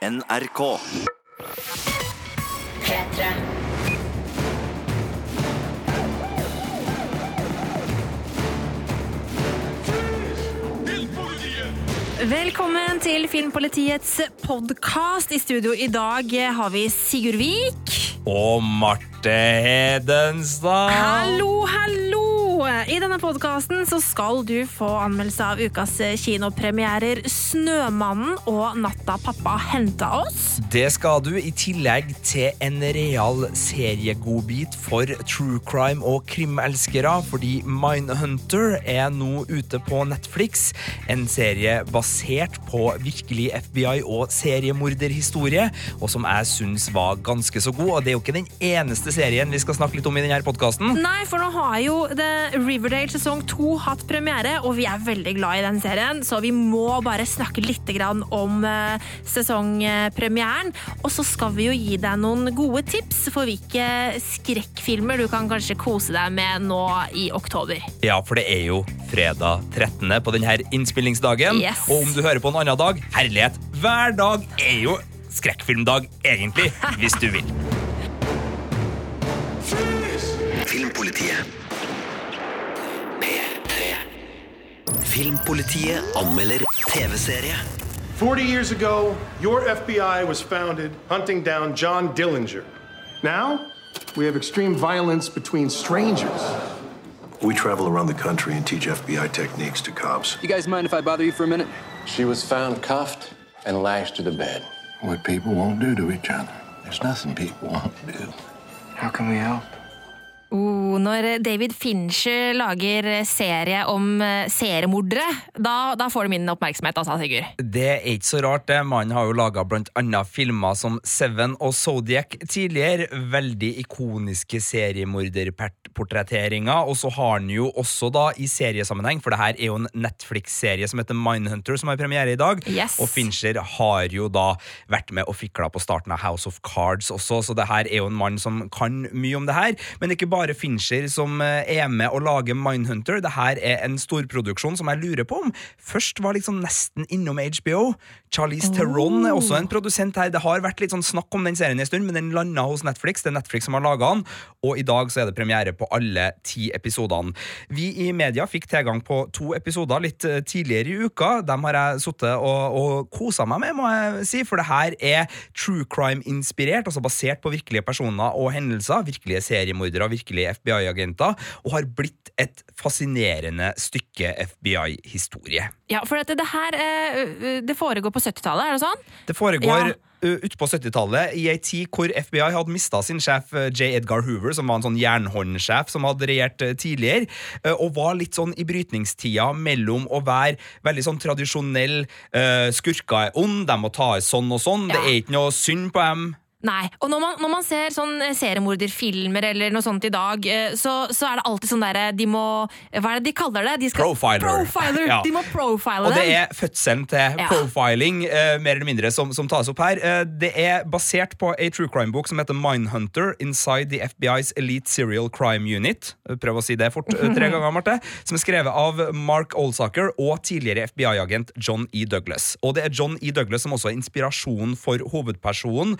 NRK. P3. Velkommen til Filmpolitiets podkast. I studio i dag har vi Sigurd Vik. Og Marte Hedenstad. Hallo, hallo! I denne podkasten skal du få anmeldelse av ukas kinopremierer 'Snømannen' og 'Natta pappa henta oss'. Det skal du, i tillegg til en real seriegodbit for true crime og krimelskere, fordi Mindhunter er nå ute på Netflix. En serie basert på virkelig FBI- og seriemorderhistorie, og som jeg syns var ganske så god. Og det er jo ikke den eneste serien vi skal snakke litt om i denne podkasten. Nei, for nå har jo The Riverdale sesong to hatt premiere, og vi er veldig glad i den serien, så vi må bare snakke litt om eh, sesongpremieren. Og så skal vi jo gi deg noen gode tips for hvilke skrekkfilmer du kan kanskje kose deg med nå i oktober. Ja, for det er jo fredag 13. på denne innspillingsdagen. Yes. Og om du hører på en annen dag, herlighet, hver dag er jo skrekkfilmdag, egentlig, hvis du vil. Filmpolitiet. Filmpolitiet anmelder TV-serie. 40 years ago, your FBI was founded hunting down John Dillinger. Now, we have extreme violence between strangers. We travel around the country and teach FBI techniques to cops. You guys mind if I bother you for a minute? She was found cuffed and lashed to the bed. What people won't do to each other. There's nothing people won't do. How can we help? Oh, når David Fincher lager serie om eh, seriemordere, da, da får du min oppmerksomhet, altså, Sigurd. Det er ikke så rart, det. Mannen har jo laga annet filmer som Seven og Zodiac tidligere. Veldig ikoniske seriemorderportretteringer. Og så har han jo også da i seriesammenheng, for det her er jo en Netflix-serie som heter Mindhunter, som har premiere i dag. Yes. Og Fincher har jo da vært med og fikla på starten av House of Cards også, så det her er jo en mann som kan mye om det her. Men ikke bare Fincher som eh, er med og lager Mindhunter. Det her er en storproduksjon som jeg lurer på om først var liksom nesten innom HBO. Charlize Theron er også en produsent her. Det har vært litt sånn snakk om den serien en stund, men den landa hos Netflix. Det er Netflix som har laga den, og i dag så er det premiere på alle ti episodene. Vi i media fikk tilgang på to episoder litt eh, tidligere i uka. Dem har jeg sittet og, og kosa meg med, må jeg si, for det her er true crime-inspirert, altså basert på virkelige personer og hendelser. Virkelige seriemordere, virkelige FBI-agenter, og har blitt et fascinerende stykke FBI-historie. Ja, for dette, det her eh, det foregår på 70-tallet, er det sånn? Det foregår Ja. utpå på 70-tallet, i ei tid hvor FBI hadde mista sin sjef J. Edgar Hoover, som var en sånn jernhåndsjef som hadde regjert tidligere, og var litt sånn i brytningstida mellom å være veldig sånn tradisjonell skurka er ond, de må tas sånn og sånn, det er ikke noe synd på dem. Nei. Og når man, når man ser sånn eh, seriemorderfilmer eller noe sånt i dag, eh, så, så er det alltid sånn derre De må Hva er det de kaller det? De skal, Profiler. Profiler. Ja. De må profile Og det er fødselen til Ja. profiling, eh, mer eller mindre, som, som tas opp her. Uh, det er basert på ei true crime-bok som heter Mindhunter Inside the FBI's Elite Serial Crime Unit. Prøv å si det fort tre ganger, Marte. Som er skrevet av Mark Olsaker og tidligere FBI-agent John E. Douglas. Og det er John E. Douglas som også er inspirasjonen for hovedpersonen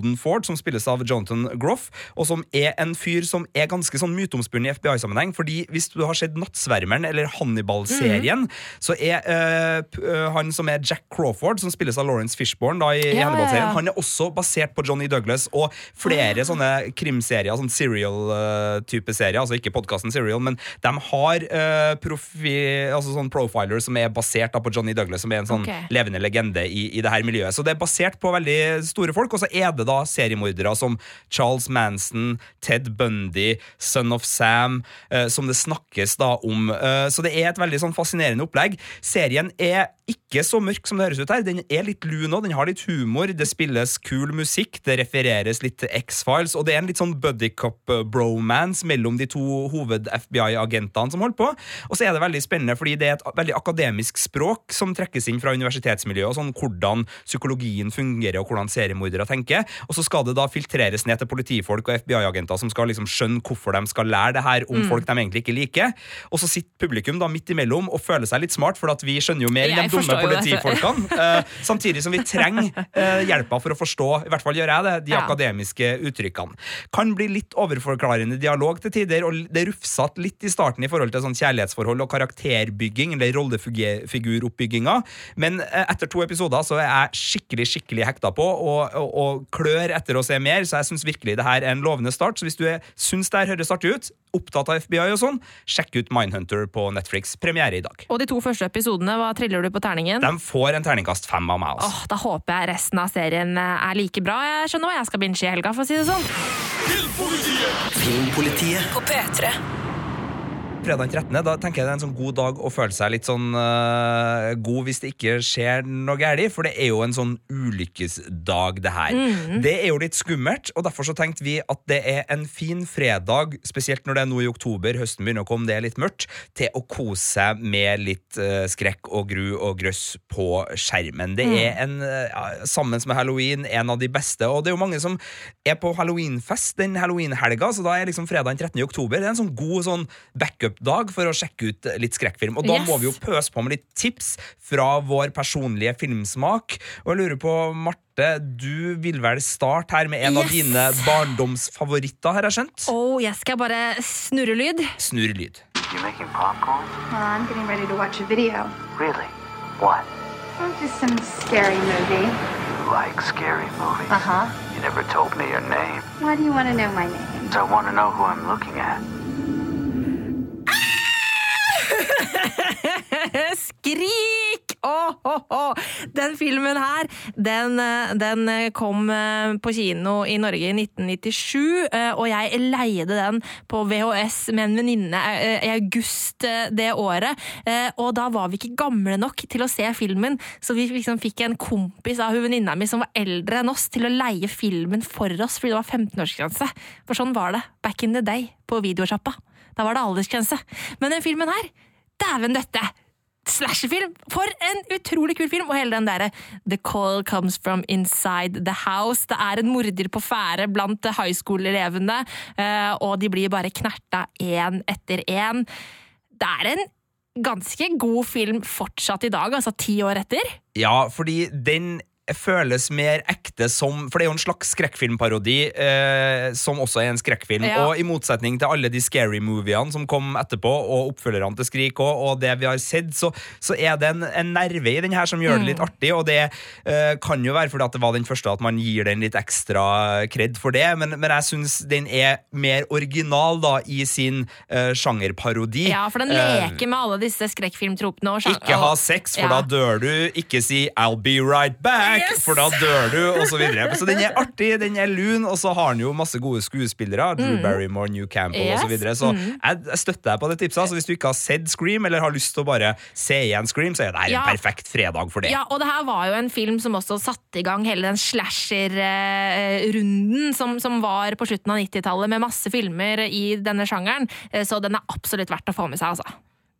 Holden Ford, som spilles av Jonathan Groff, og som er en fyr som er ganske sånn myteomspunnen i FBI-sammenheng. fordi hvis du har sett Nattsvermeren eller Hannibal-serien, så er eh, eh, han som er Jack Crawford, som spilles av Lawrence Fishburne da, i, Ja, Hannibal-serien, ja, ja. han er også basert på Johnny Douglas og flere sånne krimserier, sånn serial-type serier, altså ikke podkasten Serial, men de har eh, profi, altså sånn profiler som er basert da, på Johnny Douglas, som er en sånn okay. levende legende i, i det her miljøet. Så det er basert på veldig store folk, og så er det da seriemordere som Charles Manson, Ted Bundy, Son of Sam, eh, som det snakkes da om. Eh, så det er et veldig sånn fascinerende opplegg. Serien er ikke så mørk som det høres ut her. Den er litt lun òg, den har litt humor. Det spilles kul musikk, det refereres litt til X-Files, og det er en litt sånn buddycop-bromance mellom de to hoved-FBI-agentene som holder på. Og så er det veldig spennende, fordi det er et veldig akademisk språk som trekkes inn fra universitetsmiljøet, og sånn hvordan psykologien fungerer, og hvordan seriemordere tenker. Og så skal det da filtreres ned til politifolk og FBI-agenter som skal liksom skjønne hvorfor de skal lære det her om folk de egentlig ikke liker. Og så sitter publikum da midt imellom og føler seg litt smart, for at vi skjønner jo mer enn de dumme politifolkene. uh, samtidig som vi trenger uh, hjelpa for å forstå, i hvert fall gjør jeg det, de Ja. akademiske uttrykkene. Kan bli litt overforklarende dialog til tider, og det rufsete litt i starten i forhold til sånn kjærlighetsforhold og karakterbygging, eller rollefiguroppbygginga, men uh, etter to episoder så er jeg skikkelig, skikkelig hekta på, og, og, og klør etter å se mer, så jeg syns virkelig det her er en lovende start. Så hvis du er- syns det her høres artig ut, opptatt av FBI og sånn, sjekk ut Mindhunter på Netflix. Premiere i dag. Og de to første episodene, hva triller du på terningen? De får en terningkast fem av meg. Altså. Åh, da håper jeg resten av serien er like bra. Jeg skjønner hva jeg skal binche i helga, for å si det sånn. Filmpolitiet! Filmpolitiet På P3. Fredag den 13. Da tenker jeg det er en sånn god dag å føle seg litt sånn uh, god hvis det ikke skjer noe galt, for det er jo en sånn ulykkesdag, det her. Det er jo litt skummelt, og derfor så tenkte vi at det er en fin fredag, spesielt når det er nå i oktober, høsten begynner å komme, det er litt mørkt, til å kose seg med litt uh, skrekk og gru og grøss på skjermen. Det er en, øh, ja, sammen med halloween, en av de beste, og det er jo mange som er på halloweenfest den halloweenhelga, så da er liksom fredag den 13. oktober. Det er en sånn god sånn backup-dag for å sjekke ut litt skrekkfilm. Og da Yes. må vi jo pøse på med litt tips fra vår personlige filmsmak. Og jeg lurer på, Marte, du vil vel starte her med en av dine barndomsfavoritter, har jeg skjønt? Åh, jeg skal bare snurre lyd. Snurre lyd. You making popcorn? Well, I'm getting ready to watch a video. Really? What? Oh, just some scary movie. You like scary movies? Uh huh. You never told me your name. Why do you want to know my name? So I want to know who I'm looking at. Skrik! Oh, oh, oh. Den filmen her, den, eh, den eh, kom eh, på kino i Norge i 1997, eh, og jeg leide den på VHS med en venninne i august det året. Og da var vi ikke gamle nok til å se filmen, så vi liksom fikk en kompis av hun venninna mi som var eldre enn oss, til å leie filmen for oss, fordi det var 15-årsgrense. For sånn var det back in the day på videosjappa. Da var det aldersgrense. Men den filmen her, dæven døtte! Slasherfilm! For en utrolig kul film! Og hele den derre The call comes from inside the house. Det er en morder på ferde blant high school-elevene, eh, og de blir bare knerta én etter én. Det er en ganske god film fortsatt i dag, altså ti år etter. Ja, fordi den føles mer ekte som For det er jo en slags skrekkfilmparodi eh, som også er en skrekkfilm. Ja. Og i motsetning til alle de scary moviene som kom etterpå, og oppfølgerne til Skrik og, og det vi har sett, så, så er det en, en nerve i den her som gjør det Mm. litt artig. Og det eh, kan jo være fordi at det var den første at man gir den litt ekstra kred for det, men, men jeg syns den er mer original da i sin eh, sjangerparodi. Ja, for den Eh, leker med alle disse skrekkfilmtropene. og ikke ha sex, for Ja. da dør du. Ikke si 'I'll be right back', Yes! for da dør du, og så. Så den er artig, den er lun, og så har den jo masse gode skuespillere. Drew Barrymore, New Campbell Mm. Yes, og så videre. Så jeg, jeg støtter deg på det tipset. Så hvis du ikke har sett Scream, eller har lyst til å bare se igjen Scream, så er det her Ja. en perfekt fredag for det. Ja, og det her var jo en film som også satte i gang hele den slasher-runden som, som var på slutten av 90-tallet, med masse filmer i denne sjangeren. Eh, Så den er absolutt verdt å få med seg, altså.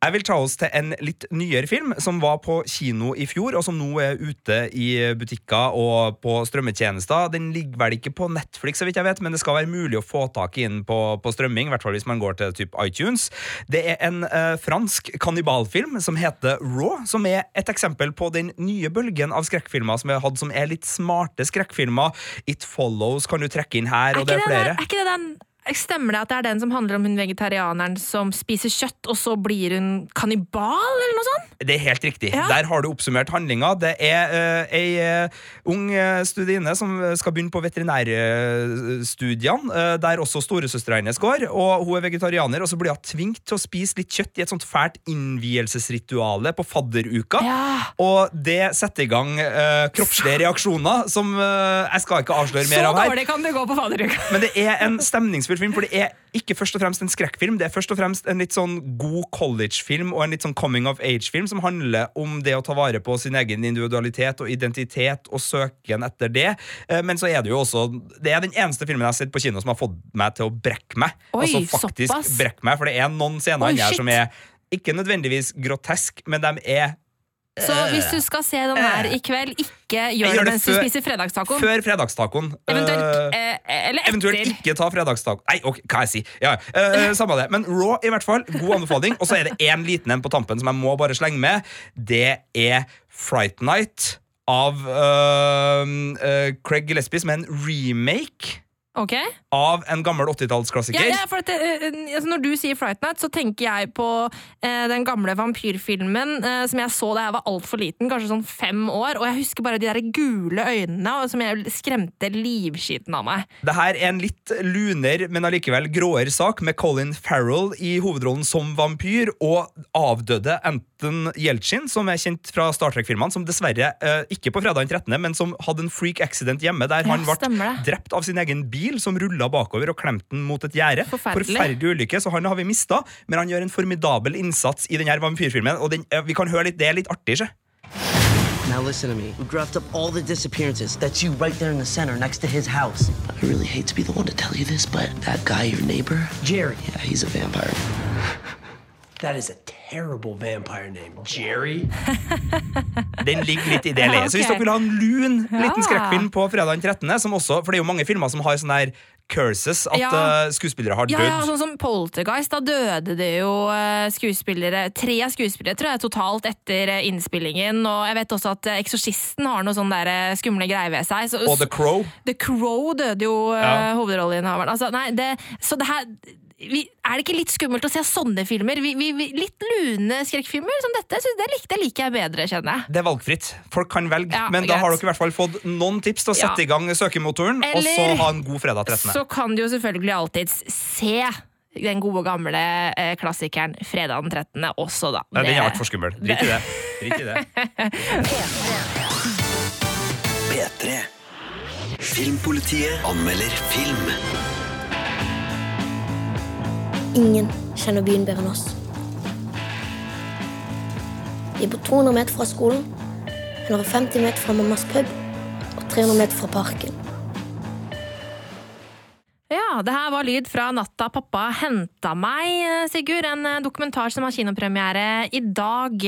Jeg vil ta oss til en litt nyere film som var på kino i fjor, og som nå er ute i butikker og på strømmetjenester. Den ligger vel ikke på Netflix, så vidt jeg vet, men det skal være mulig å få tak i den på, på strømming, i hvert fall hvis man går til typ iTunes. Det er en eh, fransk kannibalfilm som heter Raw, som er et eksempel på den nye bølgen av skrekkfilmer som vi har hatt, som er litt smarte skrekkfilmer. It Follows kan du trekke inn her, Er og det er flere. Den, er ikke det den Stemmer det at det er den som handler om hun vegetarianeren som spiser kjøtt, og så blir hun kannibal, eller noe sånt? Det er helt riktig. Ja. Der har du oppsummert handlinga. Det er uh, ei uh, ung studine studienne som skal begynne på veterinærstudiene, uh, der også storesøstera hennes går. og Hun er vegetarianer, og så blir hun tvunget til å spise litt kjøtt i et sånt fælt innvielsesrituale på fadderuka. Ja. Og det setter i gang uh, kroppslige reaksjoner som jeg skal ikke avsløre Så mer av her. Så dårlig kan det gå på fadderuka! Men det er en stemningsfull film, for det er ikke først og fremst en skrekkfilm. Det er først og fremst en litt sånn god college-film og en litt sånn coming of age-film som handler om det å ta vare på sin egen individualitet og identitet og søken etter det. Eh, Men så er det jo også Det er den eneste filmen jeg har sett på kino som har fått meg til å brekke meg. Oi, altså faktisk såpass? brekke meg, For det er noen scener Oi, her som er ikke nødvendigvis grotesk, men de er Så hvis du skal se den her i kveld, ikke gjør gjør det mens du spiser fredagstacoen. Før fredagstacoen. Eventuelt, Eh, eh, eller etter. Eventuelt ikke ta fredagstaco. Nei, ok, hva jeg sier ja, eh, Samme det, men Raw i hvert fall. God anbefaling, og så er det en liten en på tampen Som jeg må bare slenge med. Det er Fright Night Av uh, uh, Craig Gillespie Som er en remake Ok? Av en gammel 80-tallsklassiker ja, ja, at, eh, altså når du sier Fright Night, så tenker jeg på eh, den gamle vampyrfilmen eh, som jeg så da jeg var altfor liten, kanskje sånn fem år, og jeg husker bare de der gule øynene som jeg skremte livskiten av meg. Det her er en litt luner, men allikevel gråere sak med Colin Farrell i hovedrollen som vampyr, og avdøde Anton Yelchin, som er kjent fra Star Trek-filmene, som dessverre eh, ikke på fredag den 13., men som hadde en freak accident hjemme, der Ja, han ble drept av sin egen bil, som rulla bakover og klemte den mot et gjerde. Forferdelig. Forferdelig ulykke, så han har vi mista, men han gjør en formidabel innsats i denne vampyrfilmen, og den, eh, vi kan høre litt, det er litt artig, ikke? Now listen to me. We graphed up all the disappearances. That's you right there in the center next to his house. I really hate to be the one to tell you this, but that guy, your neighbor, Jerry. yeah, he's a vampire. That is a terrible vampire name. Jerry? Den ligger litt i det leiet. Så hvis dere vil ha en lun liten skrekkfilm på fredag den 13., som også, for det er jo mange filmer som har sånne her curses, at Ja. eh, skuespillere har dødd. ja, sånn som Poltergeist, da døde det jo eh, skuespillere, tre skuespillere tror jeg totalt etter eh, innspillingen, og jeg vet også at Eksorsisten har noe sånn der skumle greier ved seg. Så, Og The Crow. The Crow døde jo Ja. hovedrolleinnehaveren. Altså, nei, det, så det her vi, Er det ikke litt skummelt å se sånne filmer? Vi, vi, vi, litt lune skrekkfilmer som dette, synes det, lik, det liker jeg bedre, kjenner jeg. Det er valgfritt. Folk kan velge, Ja, men da greit. har dere i hvert fall fått noen tips til å sette Ja. i gang søkemotoren, og så ha en god fredag 13. Så kan du jo selvfølgelig alltids se den gode gamle eh, klassikeren Fredag den 13. også, da. Nei, den er Det- altfor skummel. Drit i det. Drit i det. P3. Filmpolitiet anmelder film. Ingen kjenner byen bedre enn oss. Vi er på 200 meter fra skolen, 150 meter fra mammas pub og 300 meter fra parken. Ja, det her var lyd fra natta pappa henta meg, eh, Sigurd. En eh, dokumentar som har kinopremiere i dag.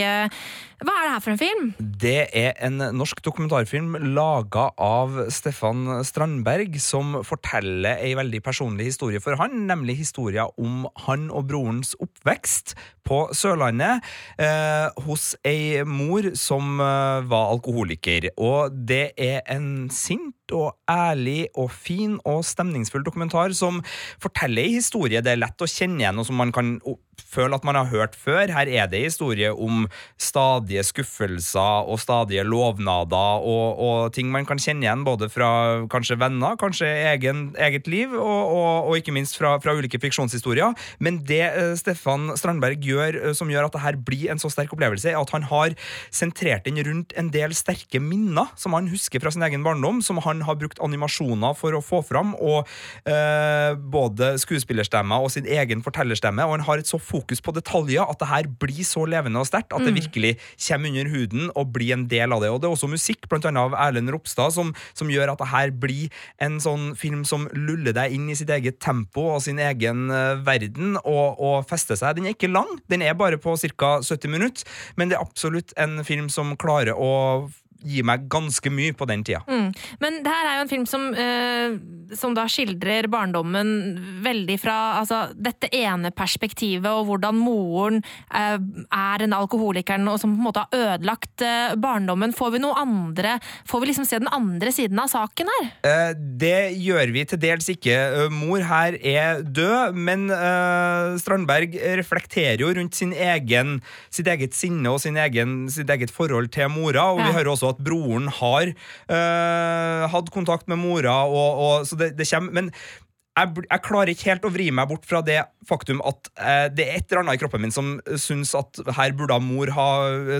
Hva er det her for en film? Det er en norsk dokumentarfilm laga av Stefan Strandberg, som forteller ei veldig personlig historie for han, nemlig historia om han og brorens oppvekst på Sørlandet eh, hos ei mor som eh, var alkoholiker. Og det er en sint og ærlig og fin og stemningsfull dokumentar som forteller ei historie det er lett å kjenne igjen, og som man kan føle at man har hørt før. Her er det historie om stadige skuffelser og stadige lovnader og, og ting man kan kjenne igjen både fra kanskje venner, kanskje egen, eget liv, og, og, og ikke minst fra, fra ulike fiksjonshistorier. Men det eh, Stefan Strandberg gjør eh, som gjør at det her blir en så sterk opplevelse, er at han har sentrert den rundt en del sterke minner som han husker fra sin egen barndom, som han har brukt animasjoner for å få fram, og eh, både skuespillerstemmer og sin egen fortellerstemme, og han har et så fokus på detaljer at det her blir så levende og sterkt at det Mm. virkelig kommer under huden og blir en del av det. Og det er også musikk, blant annet av Erlend Ropstad, som, som gjør at det her blir en sånn film som luller deg inn i sitt eget tempo og sin egen eh, verden, og, og fester seg. Den er ikke lang, den er bare på ca. 70 minutter, men det er absolutt en film som klarer å gi meg ganske mye på den tida. Mm. Men det her er jo en film som, uh, som da skildrer barndommen veldig fra altså, dette ene perspektivet, og hvordan moren uh, er en alkoholikeren og som på en måte har ødelagt uh, barndommen. Får vi noe andre Får vi liksom se den andre siden av saken her? Det gjør vi til dels ikke. Mor her er død, men Strandberg reflekterer jo rundt sin egen, sitt eget sinne og sin egen, sitt eget forhold til mora. Og Ja. vi hører også at broren har uh, hatt kontakt med mora, og, og, så det, det kommer Men jeg, jeg klarer ikke helt å vri meg bort fra det faktum at eh, det er et eller annet i kroppen min som syns at her burde mor ha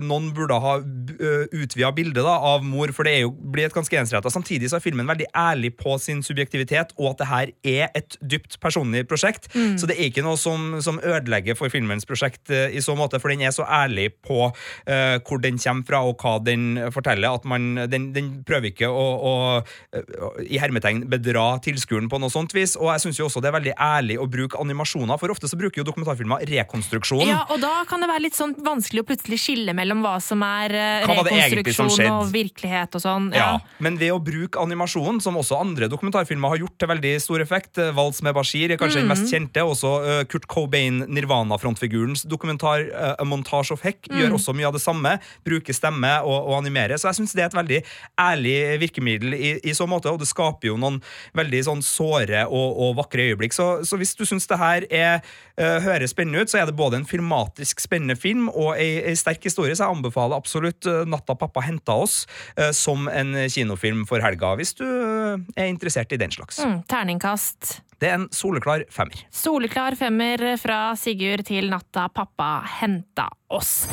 Noen burde ha uh, utvida bildet da, av mor, for det er jo, blir et ganske ensretta. Samtidig så er filmen veldig ærlig på sin subjektivitet, og at det her er et dypt personlig prosjekt. Mm. Så det er ikke noe som, som ødelegger for filmens prosjekt eh, i så måte, for den er så ærlig på eh, hvor den kommer fra, og hva den forteller. At man, den, den prøver ikke å, å, å i hermetegn bedra tilskueren på noe sånt vis. Og jeg syns også det er veldig ærlig å bruke animasjoner, for ofte så bruker jo dokumentarfilmer rekonstruksjon. Ja, og da kan det være litt sånn vanskelig å plutselig skille mellom hva som er eh, Hva rekonstruksjon som og virkelighet og sånn. Ja, Men ved å bruke animasjon, som også andre dokumentarfilmer har gjort til veldig stor effekt eh, Vals med Bashir er kanskje den Mm. mest kjente. Også eh, Kurt Cobain, Nirvana-frontfigurens dokumentar eh, A Montage of Heck Mm. gjør også mye av det samme. Bruker stemme og, og animere. Så jeg syns det er et veldig ærlig virkemiddel i, i så måte, og det skaper jo noen veldig sånn såre og, og vakre øyeblikk. Så, så hvis du syns det her er, eh, høres spennende ut, så er det både en filmatisk spennende film og ei, ei sterk historie, så jeg anbefaler absolutt eh, 'Natta pappa henta oss' eh, som en kinofilm for helga, hvis du er interessert i den slags. Mm, terningkast. Det er en soleklar femmer. Soleklar femmer fra Sigurd til natta pappa henta oss.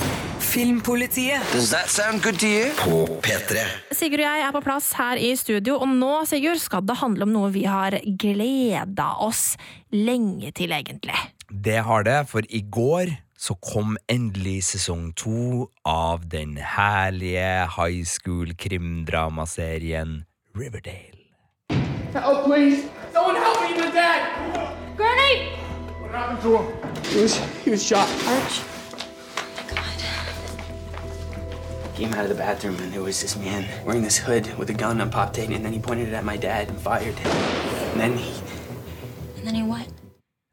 Filmpolitiet. Does that sound good to you? På P3. Sigurd og jeg er på plass her i studio, og nå Sigurd, skal det handle om noe vi har gleda oss lenge til, egentlig. Det har det, for i går så kom endelig sesong to av den herlige high school krimdramaserien Riverdale. Help, please! Someone help me, my dad! Granny! What happened to him? He was, he was shot. Arch. Came out of the bathroom and there was this man wearing this hood with a gun on pop tape, and then he pointed it at my dad and fired. And then he And then he what?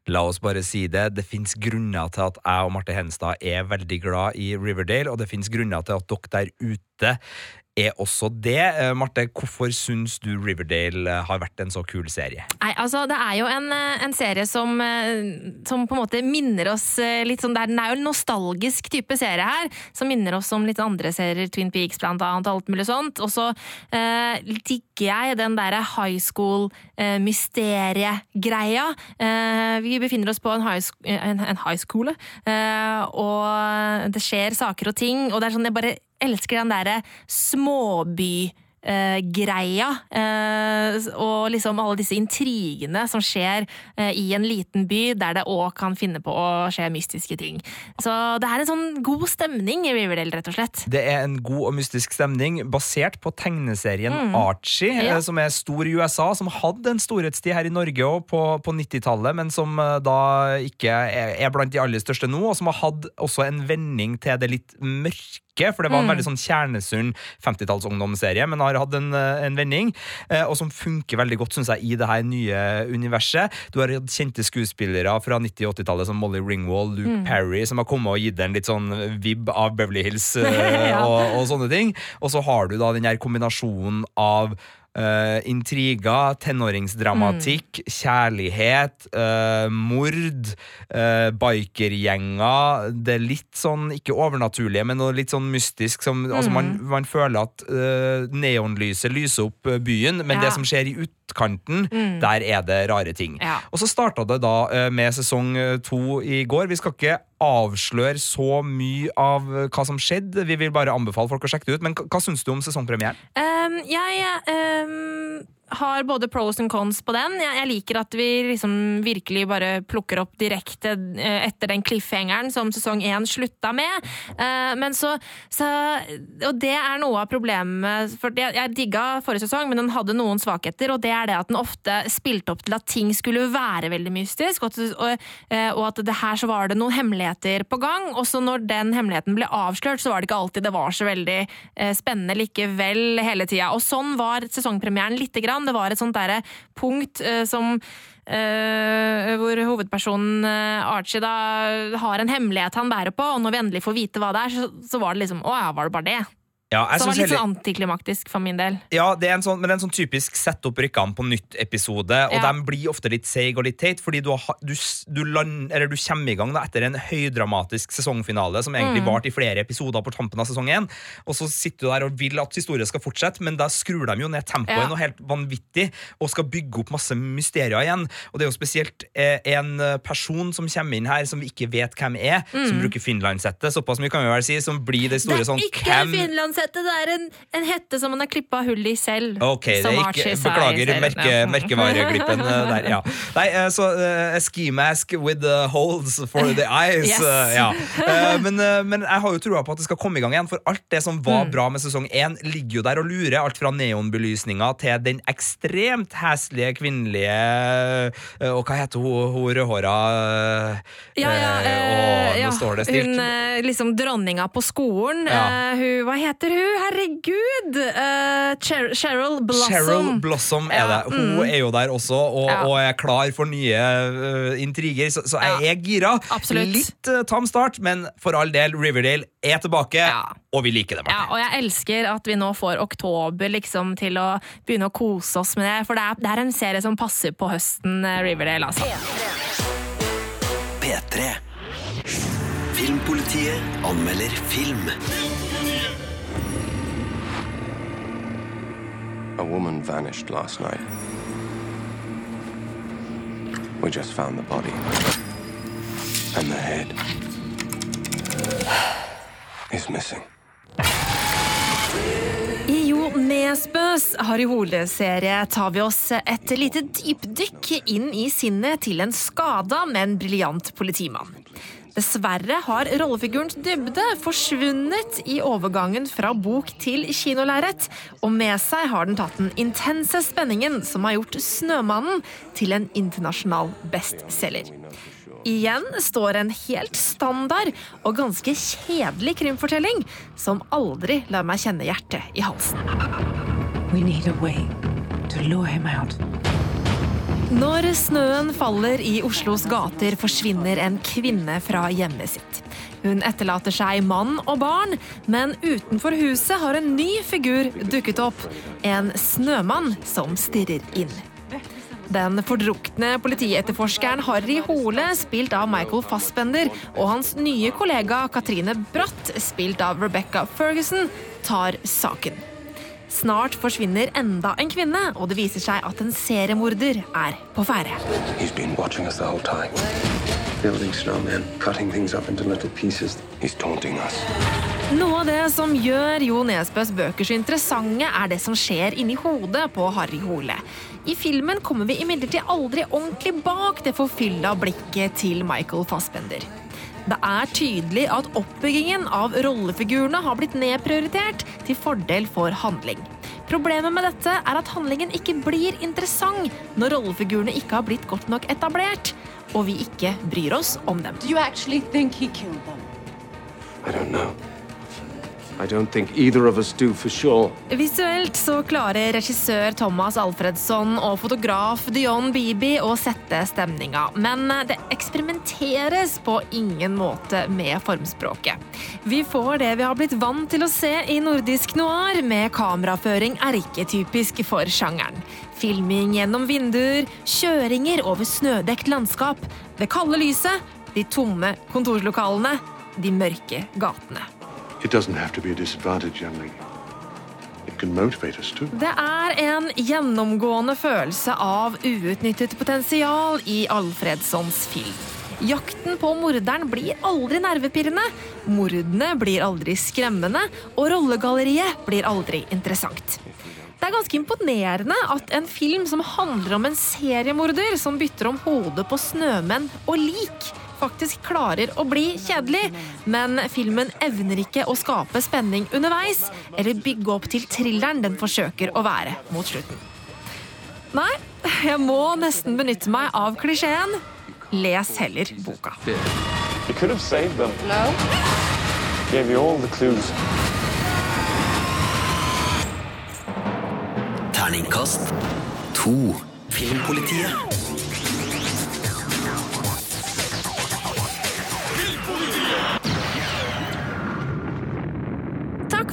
La oss bare si det. Det fins grunner til at jeg og Marte Henstad er veldig glad i Riverdale, og det fins grunner til at dere der ute er også det. Eh, Marte, hvorfor syns du Riverdale eh, har vært en så kul serie? Nei, altså Det er jo en, eh, en serie som, som på en måte minner oss litt sånn der, Den er jo en nostalgisk type serie her, som minner oss om litt andre serier, Twin Peaks blant annet, og alt mulig sånt. Og så eh, digger jeg den derre high school-mysteriegreia. Eh, vi befinner oss på en high, en, en high school, eh, og det skjer saker og ting, og det er sånn jeg bare elsker den derre småby Uh, greia, uh, og liksom alle disse intrigene som skjer uh, i en liten by, der det òg kan finne på å skje mystiske ting. Så det er en sånn god stemning i Riverdale, rett og slett. Det er en god og mystisk stemning basert på tegneserien Mm. Archie, Ja. eh, som er stor i USA, som hadde en storhetstid her i Norge òg på, på 90-tallet, men som eh, da ikke er, er blant de aller største nå, og som har hatt også en vending til det litt mørke. For det var en Mm. veldig sånn kjernesunn 50-tallsungdomsserie, men har hatt en, eh, en vending, eh, og som funker veldig godt synes jeg, i det her nye universet. Du har hatt kjente skuespillere fra 90- og 80-tallet som Molly Ringwald, Luke Mm. Perry, som har kommet og gitt en litt sånn vibb av Beverly Hills eh, Ja. og, og sånne ting. Og så har du da den her kombinasjonen av eh, intriger, tenåringsdramatikk, kjærlighet, uh, mord, uh, bikergjenger. Det er litt sånn, ikke overnaturlige, men noe litt sånn mystisk. Som, altså man, man føler at neonlyset lyser opp byen, men Ja. det som skjer i utkanten, Mm. der er det rare ting. Ja. Og så starta det da eh, med sesong eh, to i går. Vi skal ikke avsløre så mye av eh, hva som skjedde. Vi vil bare anbefale folk å sjekke det ut. Men hva syns du om sesongpremieren? Um, jeg um, har både pros and cons på den. Jeg, jeg liker at vi liksom virkelig bare plukker opp direkte eh, etter den cliffhangeren som sesong én slutta med. Eh, men så, så Og det er noe av problemet. For jeg, jeg digga forrige sesong, men den hadde noen svakheter. Og det er det at den ofte spilte opp til at ting skulle være veldig mystisk, og og, eh, og at det her så var det noen hemmeligheter på gang. Og så når den hemmeligheten ble avslørt, så var det ikke alltid det var så veldig spennende likevel hele tida. Og sånn var sesongpremieren lite grann. Det var et sånt derre punkt eh, som Uh, hvor hovedpersonen uh, Archie da har en hemmelighet han bærer på, og når vi endelig får vite hva det er, så, så var det liksom Å ja, var det bare det? Ja, så det var litt sånn antiklimaktisk for min del. Ja, det er en sånn, men det er en sånn typisk sett opp rykkene på nytt-episode, og Ja. de blir ofte litt seig og litt teit, fordi du, har, du, du, land, eller du kommer i gang da, etter en høydramatisk sesongfinale som egentlig Mm. varte i flere episoder på tampen av sesong én. og så sitter du der og vil at historien skal fortsette, men da skrur de jo ned tempoet Ja. noe helt vanvittig, og skal bygge opp masse mysterier igjen. Og det er jo spesielt eh, en person som kommer inn her som vi ikke vet hvem er, som Mm. bruker finlandssettet, såpass mye kan vi vel si, som blir det store sånn Ikke hvem- finlandshette! Det er en, en hette som man har klippa hull i selv. Ok, det som er ikke, beklager merke, Ja. merkevareglippen eh, der. Ja. Nei, eh, så uh, ski mask with the holes for the eyes. Yes. ja. Men, men jeg har jo trua på at det skal komme i gang igjen, for alt det som var Mm. bra med sesong én, ligger jo der og lurer. Alt fra neonbelysninga til den ekstremt heslige kvinnelige Og hva heter hun, hun rødhåra Ja, ja, å, ja. Står det stilt. Hun liksom dronninga på skolen. Ja. Hun, hva heter hun? Herregud! Uh, Cher Cheryl Blossom. Cheryl Blossom er det. Hun mm. er jo der også, og, Ja. og er klar for nye uh, intriger, så, så jeg er gira. Absolutt. Litt uh, tam start, men for all del, Riverdale er tilbake, og vi liker det. Ja, og jeg elsker at vi nå får oktober liksom, til å begynne å kose oss med det. For det er, det er en serie som passer på høsten, Riverdale. Altså. P3. Filmpolitiet anmelder film. A woman vanished last night. We just found the body. And the head is missing. Nesbøs Harry Hole-serie tar vi oss et lite dypdykk inn i sinnet til en skada, men briljant politimann. Dessverre har rollefigurens dybde forsvunnet i overgangen fra bok til kinolerret, og med seg har den tatt den intense spenningen som har gjort Snømannen til en internasjonal bestselger. Igjen står en helt standard og ganske kjedelig krimfortelling som aldri lar meg kjenne hjertet i halsen. Når snøen faller i Oslos gater, forsvinner en kvinne fra hjemmet sitt. Hun etterlater seg mann og barn, men utenfor huset har en ny figur dukket opp. En snømann som stirrer inn. Den fordrukne politietterforskeren Harry Hole, spilt av Michael Fassbender, og hans nye kollega Katrine Bratt, spilt av Rebecca Ferguson, tar saken. Snart forsvinner enda en kvinne, og det viser seg at en seriemorder er på ferde. Building snowmen, cutting things up into little pieces. He's taunting us. Noe av det som gjør Jo Nesbøs bøker så interessante, er det som skjer inni hodet på Harry Hole. I filmen kommer vi imidlertid aldri ordentlig bak det forfylla blikket til Michael Fassbender. Det er tydelig at oppbyggingen av rollefigurene har blitt nedprioritert til fordel for handling. Problemet med dette er at handlingen ikke blir interessant når rollefigurene ikke har blitt godt nok etablert, og vi ikke bryr oss om dem. Do you actually think he killed them? I don't know. Visuelt så klarer regissør Thomas Alfredsson og fotograf Dion Bibi å sette stemninga, men det eksperimenteres på ingen måte med formspråket. Vi får det vi har blitt vant til å se i nordisk noir, med kameraføring erketypisk for sjangeren. Filming gjennom vinduer, kjøringer over snødekt landskap, det kalde lyset, de tomme kontorlokalene, de mørke gatene. It doesn't have to be a disadvantage, young lady. Det er en gjennomgående følelse av uutnyttet potensial i Alfredssons film. Jakten på morderen blir aldri nervepirrende, mordene blir aldri skremmende, og rollegalleriet blir aldri interessant. Det er ganske imponerende at en film som handler om en seriemorder som bytter om hodet på snømenn og lik, faktisk klarer å bli kjedelig, men filmen evner ikke å skape spenning underveis eller bygge opp til thrilleren den forsøker å være mot slutten. Nei, jeg må nesten benytte meg av klisjeen. Les heller boka. You could have saved them. No. Gave you all the clues. Terningkast to. Filmpolitiet.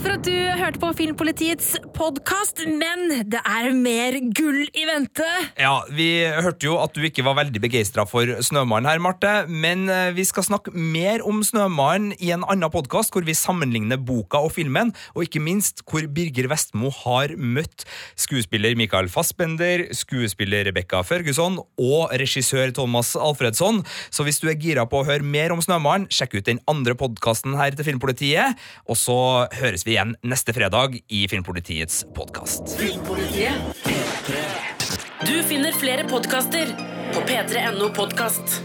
For at du hørte på Filmpolitiets podkast, men det er mer gull i vente. Ja, Vi hørte jo at du ikke var veldig begeistra for Snømannen her, Marte. Men eh, vi skal snakke mer om Snømannen i en annen podkast, hvor vi sammenligner boka og filmen, og ikke minst hvor Birger Vestmo har møtt skuespiller Michael Fassbender, skuespiller Rebecca Ferguson og regissør Thomas Alfredsson. Så hvis du er gira på å høre mer om Snømannen, sjekk ut den andre podkasten her til Filmpolitiet, og så høres vi igjen neste fredag i Filmpolitiets podkast. Du finner flere podkaster på p3.no podkast.